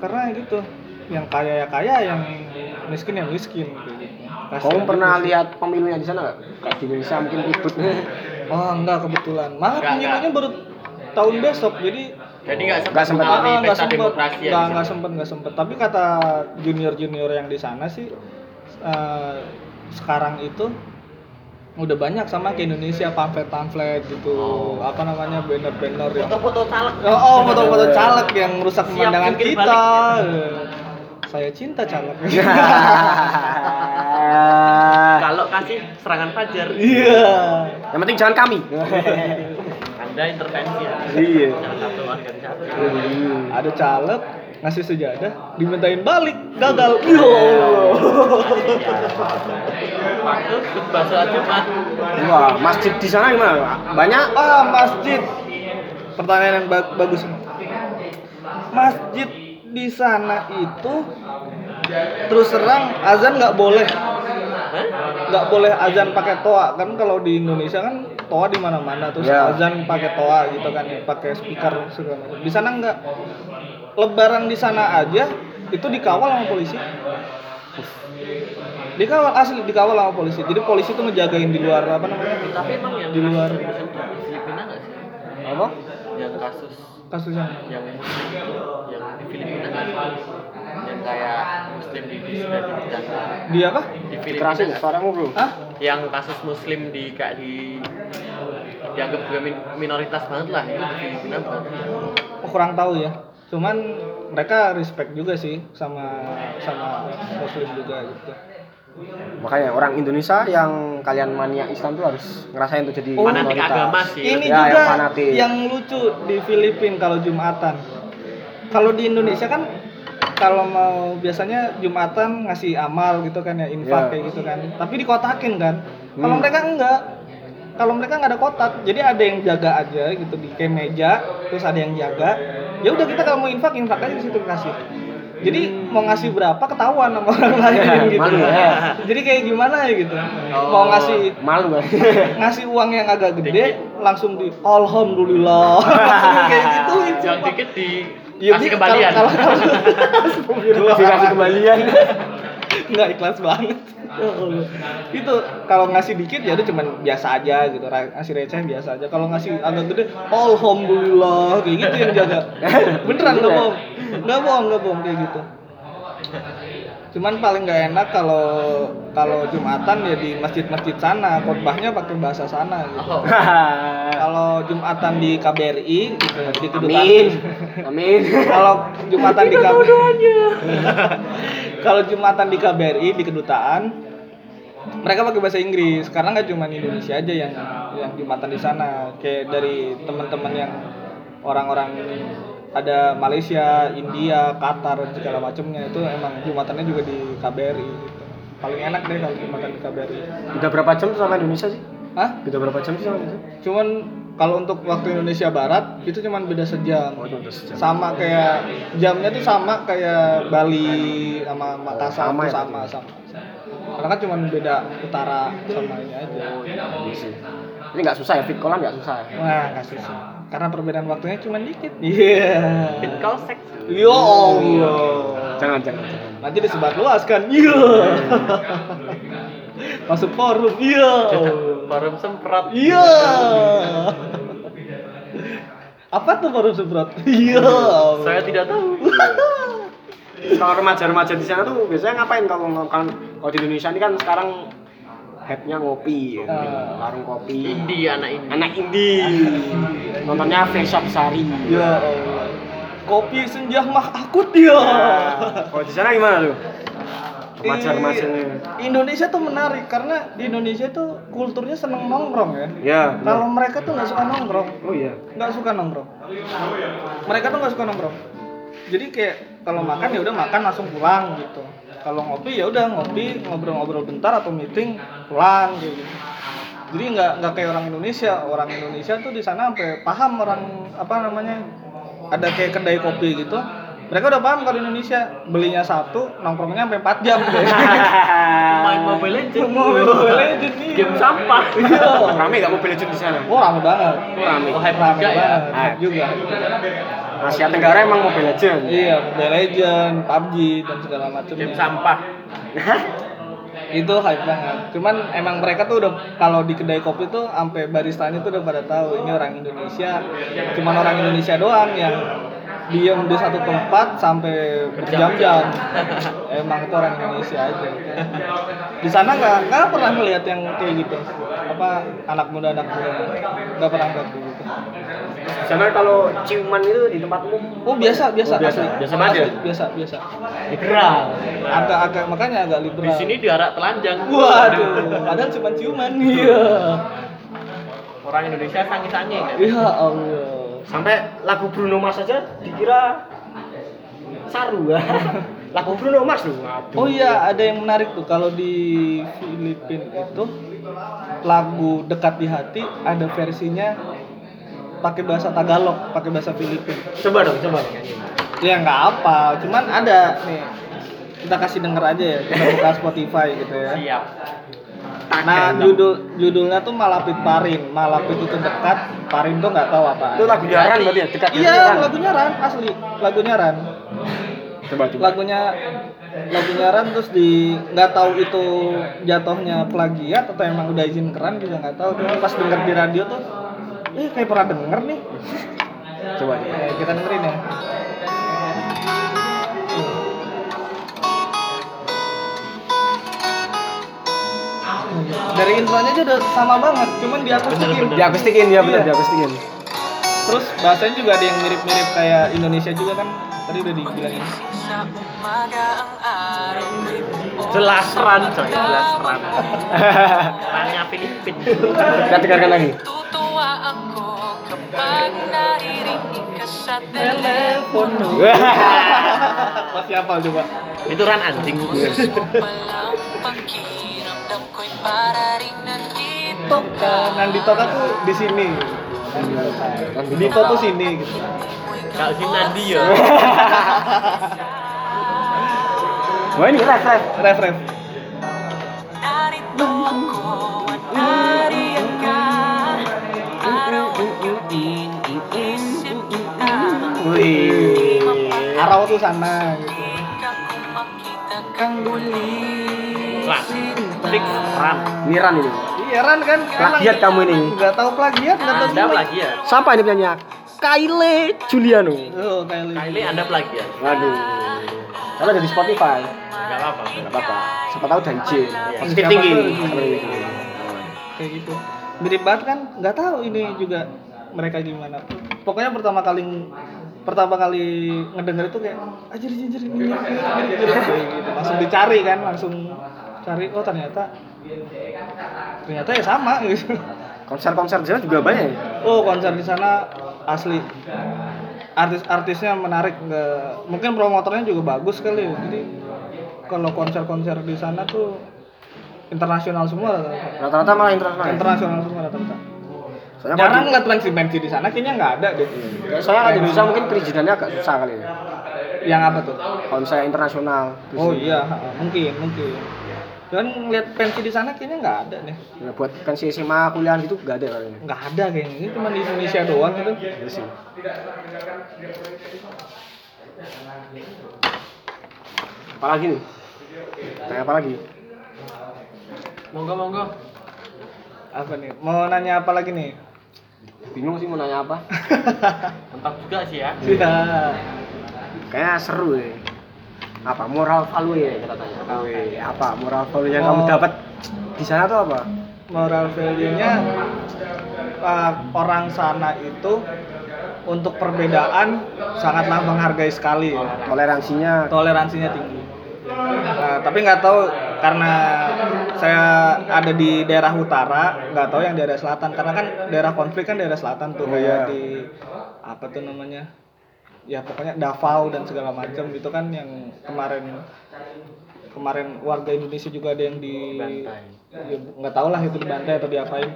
B: karena gitu yang kaya ya kaya yang miskin ya miskin gitu.
A: Kamu pernah
B: sih.
A: lihat pemilunya di sana nggak? Kayak di Indonesia mungkin ribut. (laughs)
B: Oh enggak kebetulan. Malah pemilunya baru tahun besok jadi
C: Jadi nggak sempat
A: Nggak sempat.
C: mengalami
B: Ah,
C: pesta
B: sempet,
C: demokrasi ya.
B: nggak nggak
C: sana.
B: sempet nggak sempet. Tapi kata junior junior yang di sana sih eh, sekarang itu udah banyak sama ke Indonesia pamflet-pamflet gitu
C: Oh.
B: apa namanya banner-banner yang
C: Foto-foto caleg.
B: oh, oh foto-foto caleg yang merusak
C: Siap
B: pemandangan kita saya cinta caleg (laughs)
C: Kalau kasih serangan fajar,
B: iya
A: Yang penting jangan kami.
C: Anda intervensi ya.
A: Iya.
C: Organisasi.
B: ada caleg ngasih sejadah dimintain balik gagal. Ya Allah
C: Waktu khutbah sholat Jumat,
A: Wah, masjid di sana gimana? Banyak?
B: ah masjid. Pertanyaan yang ba- bagus. Masjid di sana itu terus terang azan nggak boleh. Nggak boleh azan pakai toa. Kan kalau di Indonesia kan toa di mana-mana terus
A: Ya.
B: azan pakai toa gitu kan ya pakai speaker segala macam. di sana nggak lebaran di sana aja itu dikawal sama polisi dikawal asli dikawal sama polisi jadi polisi tuh ngejagain di luar apa namanya
C: Tapi emang yang
B: Di luar.
C: kasus Filipina nggak sih?
A: apa
C: Yang kasus
B: kasusnya
C: yang itu yang di Filipina sih? Yang kayak muslim di di sudah dipidana
B: di apa
C: di Filipina
A: suaramu bro
B: ah
C: yang kasus muslim di kayak di dianggap juga min- minoritas banget lah itu di Filipina
B: Oh, kurang tahu ya. Cuman mereka respect juga sih sama sama muslim juga gitu.
A: makanya orang Indonesia yang kalian mania Islam tuh harus ngerasain tuh jadi
B: Oh.
C: fanatik agama sih
B: Ini
A: Ya,
B: juga
A: yang fanatik.
B: yang lucu di Filipina kalau Jumatan. Kalau di Indonesia kan kalau mau biasanya Jumatan ngasih amal gitu kan ya infak
A: Iya.
B: kayak gitu kan. Tapi dikotakin kan. Kalau
A: Hmm.
B: mereka enggak. Kalau mereka nggak ada kotak, jadi ada yang jaga aja gitu di kayak meja, terus ada yang jaga. Ya udah kita kalau mau infak infak aja di situ kasih. Jadi mau ngasih berapa ketahuan sama orang lain gitu.
A: Malu ya.
B: Jadi kayak gimana ya gitu.
C: Oh.
B: Mau ngasih
A: malu kan
B: ngasih uang yang agak gede langsung di alhamdulillah (laughs) kayak gitu
C: yang dikit di
B: Ya,
C: kasih kembalian.
B: kalau kalau
A: dikasih kembalian.
B: Nggak ikhlas banget. Ya itu kalau ngasih dikit ya udah cuman biasa aja gitu. Ngasih receh biasa aja. Kalau ngasih agak gede alhamdulillah kayak gitu yang jaga. Beneran nggak bohong. Nggak bohong nggak bohong kayak gitu cuman paling nggak enak kalau kalau jumatan ya di masjid-masjid sana khotbahnya pakai bahasa sana gitu.
C: Oh, (laughs)
B: kalau jumatan di KBRI gitu, di kedutaan
A: amin. (laughs) Amin.
B: Kalau jumatan di KBRI (laughs) kalau jumatan di KBRI di kedutaan mereka pakai bahasa Inggris. Karena nggak cuma Indonesia aja yang yang jumatan di sana. Kayak dari teman-teman yang orang-orang ada Malaysia, India, Qatar segala macamnya itu emang jumatannya juga di KBRI gitu. paling enak deh kalau jumatan di KBRI
A: udah berapa jam sama Indonesia sih
B: Hah?
A: udah berapa jam sih sama Indonesia
B: Cuman kalau untuk waktu Indonesia Barat itu cuman beda sejam.
A: oh udah sejam
B: Sama kayak jamnya tuh sama kayak Bali sama Makassar
A: Sama
B: tuh
A: ya
B: sama, sama Karena kan cuman beda utara sama ini aja.
A: Iya sih. ini nggak susah ya fit callan nggak susah ya
B: Wah, nggak susah. Karena perbedaan waktunya cuma dikit. Iya.
C: fit call seks
B: Ya Allah.
A: jangan jangan jangan
B: Nanti disebar luas kan. Iya. Masuk forum. Iya.
C: forum semprot
B: Iya. Apa tuh forum semprot? Iya.
C: saya tidak tahu
A: kalau remaja-remaja di sana tuh biasanya ngapain kalau kan kalau di Indonesia ini kan sekarang hype-nya ngopi ya. Warung kopi
C: indie anak indie
A: anak indie nontonnya face shop sari
B: Ya. Kopi senja mah akut ya.
A: Nah, kalau di sana gimana tuh remaja-remajanya
B: Iya. Indonesia tuh menarik karena di Indonesia tuh kulturnya seneng nongkrong ya.
A: ya
B: Kalau mereka tuh nggak suka nongkrong,
A: oh iya
B: nggak suka nongkrong. Mereka tuh nggak suka nongkrong. Jadi kayak kalau makan ya udah makan langsung pulang gitu. Kalau ngopi ya udah ngopi ngobrol-ngobrol bentar atau meeting pulang gitu. Jadi nggak nggak kayak orang Indonesia. Orang Indonesia tuh di sana sampai paham orang apa namanya ada kayak kedai kopi gitu. Mereka udah paham kalau di Indonesia belinya satu nongkrongnya sampai 4 jam. (laughs)
C: main mobile legend
B: Main Mobile Legend, iya.
C: game sampah
B: Iya.
A: rame gak mobil legend di sana
B: Oh rame banget.
A: Oh, rame.
C: Oh, hype
B: Rame
C: juga ya
B: banget.
A: Hype.
B: Hype juga.
A: Asia Tenggara emang mobil legend
B: Iya, Mobile Legend, PUBG dan segala macam.
C: game sampah
B: Itu hype banget. Cuman emang mereka tuh udah kalau di kedai kopi tuh sampai baristanya tuh udah pada tahu ini orang Indonesia. Cuman orang Indonesia doang yang diem di satu tempat sampai berjam-jam. (laughs) emang itu orang Indonesia aja. Di sana nggak nggak pernah ngelihat yang kayak gitu. Apa anak muda anak muda nggak pernah kayak gitu.
A: di sana kalau ciuman itu di tempat umum
B: Oh biasa biasa
A: Oh, biasa.
B: asli.
A: Biasa?
B: Asli, biasa biasa.
C: liberal
B: Agak-agak makanya agak liberal.
C: di sini diarak telanjang
B: Waduh, padahal cuma ciuman. Iya. (laughs)
C: orang Indonesia sangi-sangi kan
B: Ya Allah.
A: Sampai lagu Bruno Mars aja dikira saru. (laughs) Lagu Bruno Mars loh.
B: Oh iya, ada yang menarik tuh. Kalau di Filipina itu lagu dekat di hati ada versinya pakai bahasa Tagalog, pakai bahasa Filipina.
A: coba dong coba
B: ya nggak apa. Cuman ada nih. Kita kasih denger aja ya. Kita buka Spotify gitu ya.
C: Siap.
B: Nah judul judulnya tuh Malapit Parin. Malapit itu dekat Parin tuh nggak tahu apa.
A: Itu lagunya Ran berarti ya, dekat
B: iya
A: Ran.
B: lagunya Ran asli. Lagunya Ran.
A: Coba coba.
B: lagunya lagunya Ran terus di nggak tahu itu jatuhnya plagiat atau emang udah izin keren juga nggak tahu. Cuma pas denger di radio tuh eh kayak pernah denger nih.
A: Coba nih.
B: Eh, kita dengerin ya dari intronya aja udah sama banget cuman di atas
C: Bener-bener.
A: Diakustikin ya benar
B: Iya.
A: diakustikin.
B: terus bahasanya juga ada yang mirip-mirip kayak Indonesia juga kan tadi udah dibilangin
C: Jelas ran coy, jelas ran. Rannya Filipin.
A: Kita dengarkan lagi.
B: Teleponmu (laughs) masih apa coba
C: Itu ran anjing. (laughs)
D: ko'y para rin nandito ka
B: Nandito kan tuh di sini Nandito tuh sini gitu
C: Kalau si Nandi ya.
A: Wah ini ref ref.
B: ref ref
A: Wih.
B: Arau tuh sana gitu.
D: Kang
C: Ran. Fix ran.
A: Ini Ran ini.
B: Iya Ran kan
A: Plagiat kamu ini.
B: Gak tau plagiat gak tau
C: Anda plagiat.
A: Siapa ini penyanyi? Kylie Juliano.
B: Oh Kylie
C: Kylie Anda plagiat.
A: Waduh. Kalau ada di Spotify,
C: Enggak apa-apa.
A: nggak apa-apa. Siapa tahu dan J.
C: Positif tinggi.
B: Kayak gitu Mirip banget kan Gak tahu ini juga mereka gimana Pokoknya pertama kali pertama kali ngedenger itu kayak anjir anjir ini gitu. (laughs) langsung dicari kan langsung cari oh ternyata ternyata ya sama gitu
A: Konser-konser di sana juga banyak ya?
B: Oh konser di sana asli artis-artisnya menarik nggak mungkin promotornya juga bagus kali ya. jadi kalau konser-konser di sana tuh internasional semua rata-rata.
A: Rata-rata malah internasional. ya?
B: internasional semua rata-rata
A: Soalnya
B: jarang pensi pensi di sana kayaknya nggak ada deh
A: di- Soalnya kalau di Indonesia mungkin perizinannya agak susah kali ya.
B: yang apa tuh
A: Konser internasional.
B: oh iya mungkin mungkin dan ngeliat pensi di sana kayaknya nggak ada deh
A: Ya, buat pensi SMA kuliah gitu nggak ada kayaknya.
B: nggak ada kayaknya ini cuma di Indonesia doang gitu
A: Iya sih. Apa lagi nih? Tanya apa lagi?
C: Monggo monggo.
B: apa nih mau nanya apa lagi nih
A: Bingung sih mau nanya apa? (laughs)
C: Mantap juga sih ya.
B: Iya.
A: Kayaknya seru ya. Apa moral value ya kita tanya. Wih, apa moral value yang
B: Oh.
A: kamu dapat di sana tuh apa?
B: moral value-nya uh, orang sana itu untuk perbedaan sangatlah menghargai sekali ya.
A: Toleransinya
B: toleransinya tinggi Nah, tapi nggak tahu karena saya ada di daerah utara nggak tahu yang daerah selatan karena kan daerah konflik kan daerah selatan tuh
A: Oh,
B: kayak
A: iya.
B: di apa tuh namanya ya pokoknya Davao dan segala macam itu kan yang kemarin kemarin warga Indonesia juga ada yang di ya, nggak tahu lah itu dibantai atau diapain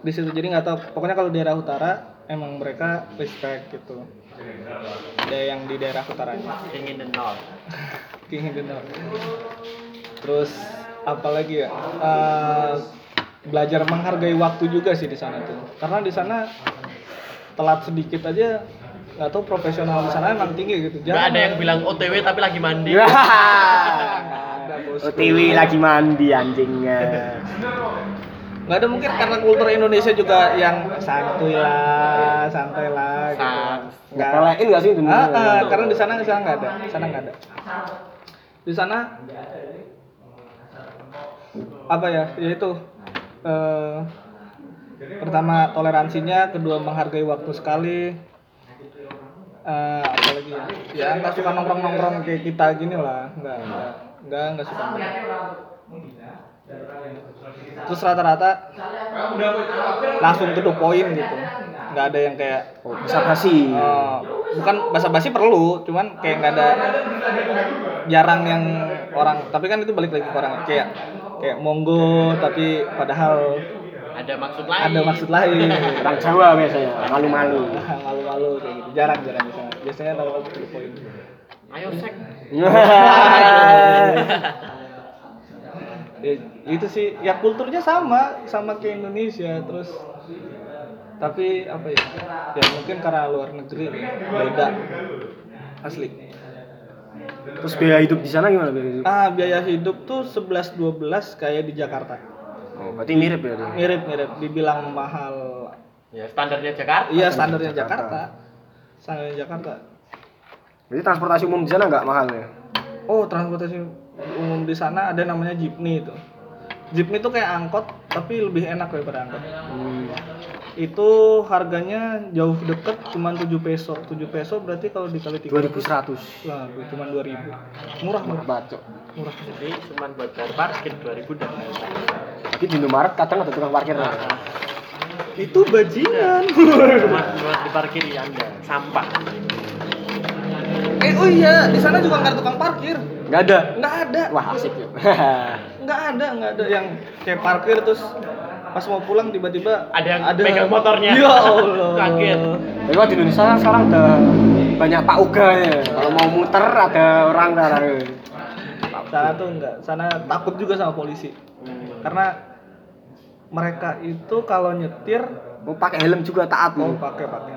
B: di situ jadi nggak tahu pokoknya kalau daerah utara emang mereka respect gitu ada yang di daerah utaranya
C: King in the North. (laughs)
B: King in the North. Terus apalagi ya? Eh, belajar menghargai waktu juga sih di sana tuh. Karena di sana telat sedikit aja nggak tahu profesional di sana emang tinggi gitu.
C: Enggak ada yang bilang OTW tapi lagi mandi.
B: Nggak ada bos.
A: OTW lagi mandi anjingnya.
B: Nggak ada mungkin karena kultur Indonesia juga yang santuy lah, santai lah. Gitu. Nggak.
A: Ngepelein nggak sih itu?
B: Ah, ah, karena di sana di sana nggak ada, di sana nggak ada. Di sana apa ya? Yaitu eh, pertama toleransinya, kedua menghargai waktu sekali. Eh, apalagi ya? Ya nggak suka nongkrong nongkrong kayak kita gini lah, nggak nggak nggak nggak suka. Terus rata-rata langsung to the point gitu, nggak ada yang kayak
A: Oh, bisa basi.
B: Eh, bukan basa-basi perlu, cuman kayak nggak ada jarang yang orang. Tapi kan itu balik lagi ke orang kayak kayak monggo, tapi padahal
C: Ada maksud lain.
B: ada maksud lain.
A: Orang Jawa biasanya, malu-malu.
B: Malu-malu kayak gitu, jarang jarang biasanya nongkrong to the point
C: Ayo sek.
B: ya, (laughs) itu sih ya kulturnya sama sama kayak Indonesia terus tapi apa ya ya mungkin karena luar negeri beda asli
A: Terus biaya hidup di sana gimana biaya hidup?
B: ah biaya hidup tuh 11 12 kayak di Jakarta
A: Oh, berarti mirip ya.
B: mirip mirip dibilang mahal
C: Ya standarnya Jakarta.
B: iya standarnya
A: Jakarta.
B: Jakarta standarnya Jakarta
A: Berarti transportasi umum di sana nggak mahal ya?
B: oh transportasi umum di sana ada namanya jeepney itu jeepney itu kayak angkot tapi lebih enak daripada angkot
A: Hmm.
B: Itu harganya jauh deket cuma 7 peso 7 peso berarti kalau dikali 3
A: 2100.
B: lah cuma 2000 murah murah
A: Bacok.
B: murah
C: Jadi cuma buat bayar parkir 2000 dan lain-lain.
A: Tapi di Indomaret kadang ada tukang parkir.
C: Ah,
B: itu bajingan
C: Cuma buat diparkiri Anda sampah.
B: eh oh iya di sana juga nggak ada tukang parkir
A: Nggak ada.
B: nggak ada
A: Wah asik ya.
B: nggak ada nggak ada yang kayak parkir terus pas mau pulang tiba-tiba
C: Ada yang pegang motornya.
B: ya Allah (laughs)
C: Kaget.
A: Tapi kalau di Indonesia sekarang udah banyak Pak Uga ya. Kalau mau muter ada orang sekarang.
B: sana tuh enggak sana takut juga sama polisi karena mereka itu kalau nyetir
A: Mau pakai helm juga taat
B: oh
A: loh.
B: pakai pakai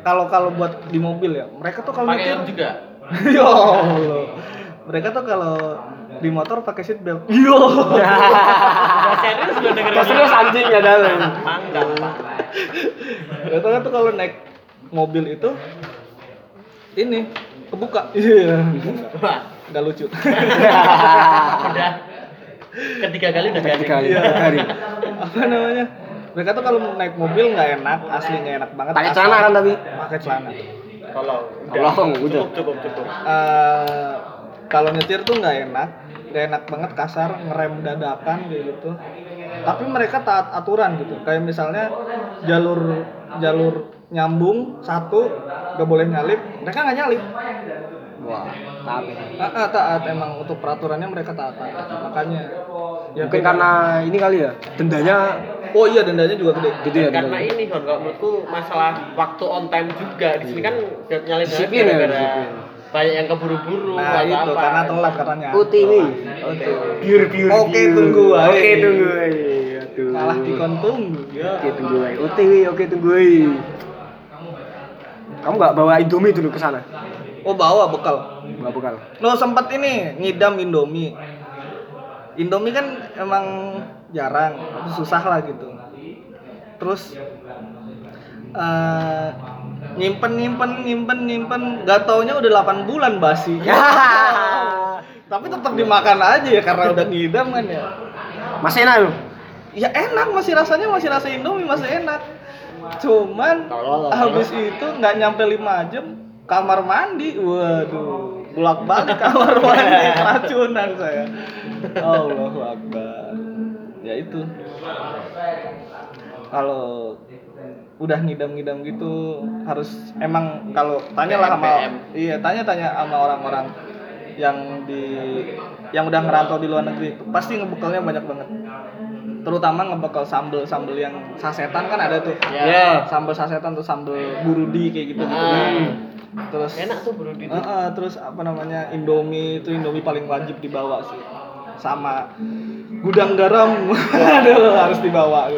B: kalau kalau buat di mobil ya mereka tuh kalau nyetir
C: helm juga. (laughs)
B: ya Allah mereka tuh kalau di motor pakai seat belt (laughs) yo
C: Udah serius lo dengerin.
A: Serius anjing ya dalam.
C: Mangga,
B: kan tuh kalau naik mobil itu ini kebuka iya
C: Wah,
B: nggak lucu (laughs)
C: udah ketiga kali udah
A: Ketiga kali.
B: Iya.
A: Ketiga kali.
B: apa namanya mereka tuh kalau naik mobil nggak enak asli nggak enak banget
A: Pakai celana kan tapi.
B: pakai celana
C: Tolong.
A: Tolong, udah.
C: Cukup, cukup, cukup.
B: Eh, kalau nyetir tuh nggak enak nggak enak banget kasar ngerem dadakan kayak gitu tapi mereka taat aturan gitu kayak misalnya jalur jalur nyambung satu nggak boleh nyalip mereka nggak nyalip
A: Wah, taat. ya.
B: Ah, ah, taat emang untuk peraturannya mereka taat makanya ya
A: Mungkin karena ini kali ya, dendanya
B: oh iya dendanya juga gede
A: gitu ya.
C: Karena
A: dendanya.
C: ini Hon, kalau menurutku masalah waktu on time juga. Di sini kan nyalin
A: Disiplin ya,
C: gara-gara. Banyak yang keburu-buru
B: nah itu
C: apa.
B: karena telat katanya
A: UTW.
B: oke
A: Biur biur.
B: Oke,
A: biur.
B: tunggu wae.
A: Oke tunggu. Aduh.
B: kalah di kontung ya
A: Oke tunggu. wae. OTW oke tunggu. wae. Kamu nggak bawa Indomie dulu ke sana?
B: oh bawa bekal
A: Bawa bekal.
B: lo sempet ini ngidam Indomie Indomie kan emang jarang susah lah gitu terus eh, nyimpen nyimpen nyimpen nyimpen. Gak taunya udah 8 bulan basi. (laughs) Tapi tetap dimakan aja ya karena udah ngidam kan ya.
A: Masih enak lu?
B: ya enak masih rasanya masih rasa Indomie masih enak. Cuman
C: Tolol,
B: habis itu nggak nyampe 5 jam kamar mandi. Waduh bolak balik (laughs) kamar mandi (laughs) keracunan saya. Allahu Akbar. Ya itu. Kalau udah ngidam-ngidam gitu harus emang kalau tanya lah sama iya tanya-tanya sama orang-orang yang di yang udah ngerantau di luar negeri pasti ngebekalnya banyak banget. Terutama ngebekal sambel sambel yang sasetan kan ada tuh.
C: Ya.
B: sambel sasetan tuh sambel burudi kayak gitu gitu.
C: Ah.
B: terus
C: Enak tuh bro di
B: Eh, eh, terus apa namanya Indomie itu Indomie paling wajib dibawa sih. Sama gudang garam. (laughs) Aduh, harus dibawa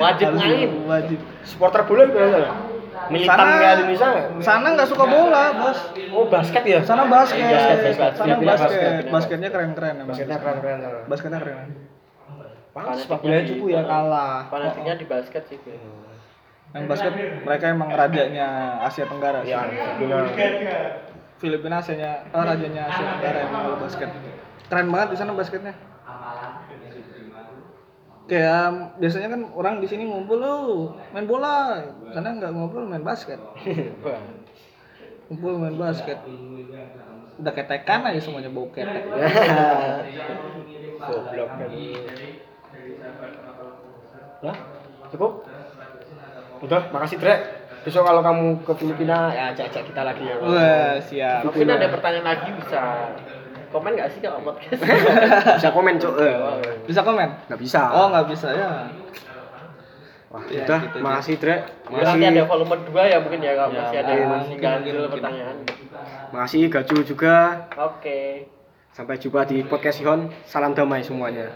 C: Wajib main.
B: wajib
A: Supporter bola gimana? Militan
B: Sana-
A: Indonesia nggak?
B: sana nggak suka bola bos
A: Oh basket ya?
B: sana basket
C: Basket, basket.
B: sana basket
C: basket.
B: basketnya keren keren emang
A: Basketnya keren-keren.
B: basketnya keren
A: Pantes sepak bola cukup ya kalah.
C: Fanatiknya di basket sih.
B: yang basket mereka emang rajanya Asia Tenggara sih.
A: Ya, benar.
B: Filipina Asianya oh, rajanya Asia Tenggara emang kalau basket keren banget di sana basketnya kayak biasanya kan orang di sini ngumpul lu main bola sana nggak ngumpul main basket (laughs) ngumpul main basket udah ketekan aja semuanya bau ketek (laughs)
A: Goblok kan. Lah, cukup? Udah, makasih Drek. Besok kalau kamu ke Filipina ya ajak-ajak kita lagi ya.
B: wah siap
C: Mungkin ada pertanyaan lagi bisa komen nggak sih kalau podcast? (laughs)
A: Bisa komen, Cuk. Eh,
B: bisa komen
A: Nggak bisa.
B: oh nggak bisa ya
A: Wah,
B: Ya,
A: udah,
B: gitu
A: makasih Drek.
C: Ya, nanti ada volume 2 ya mungkin ya kalau
B: Ya,
C: masih ada
B: iya,
C: yang masih ganjil pertanyaan.
A: makasih Gaju juga.
C: Oke.
A: Sampai jumpa di podcast Sihon. Salam damai semuanya.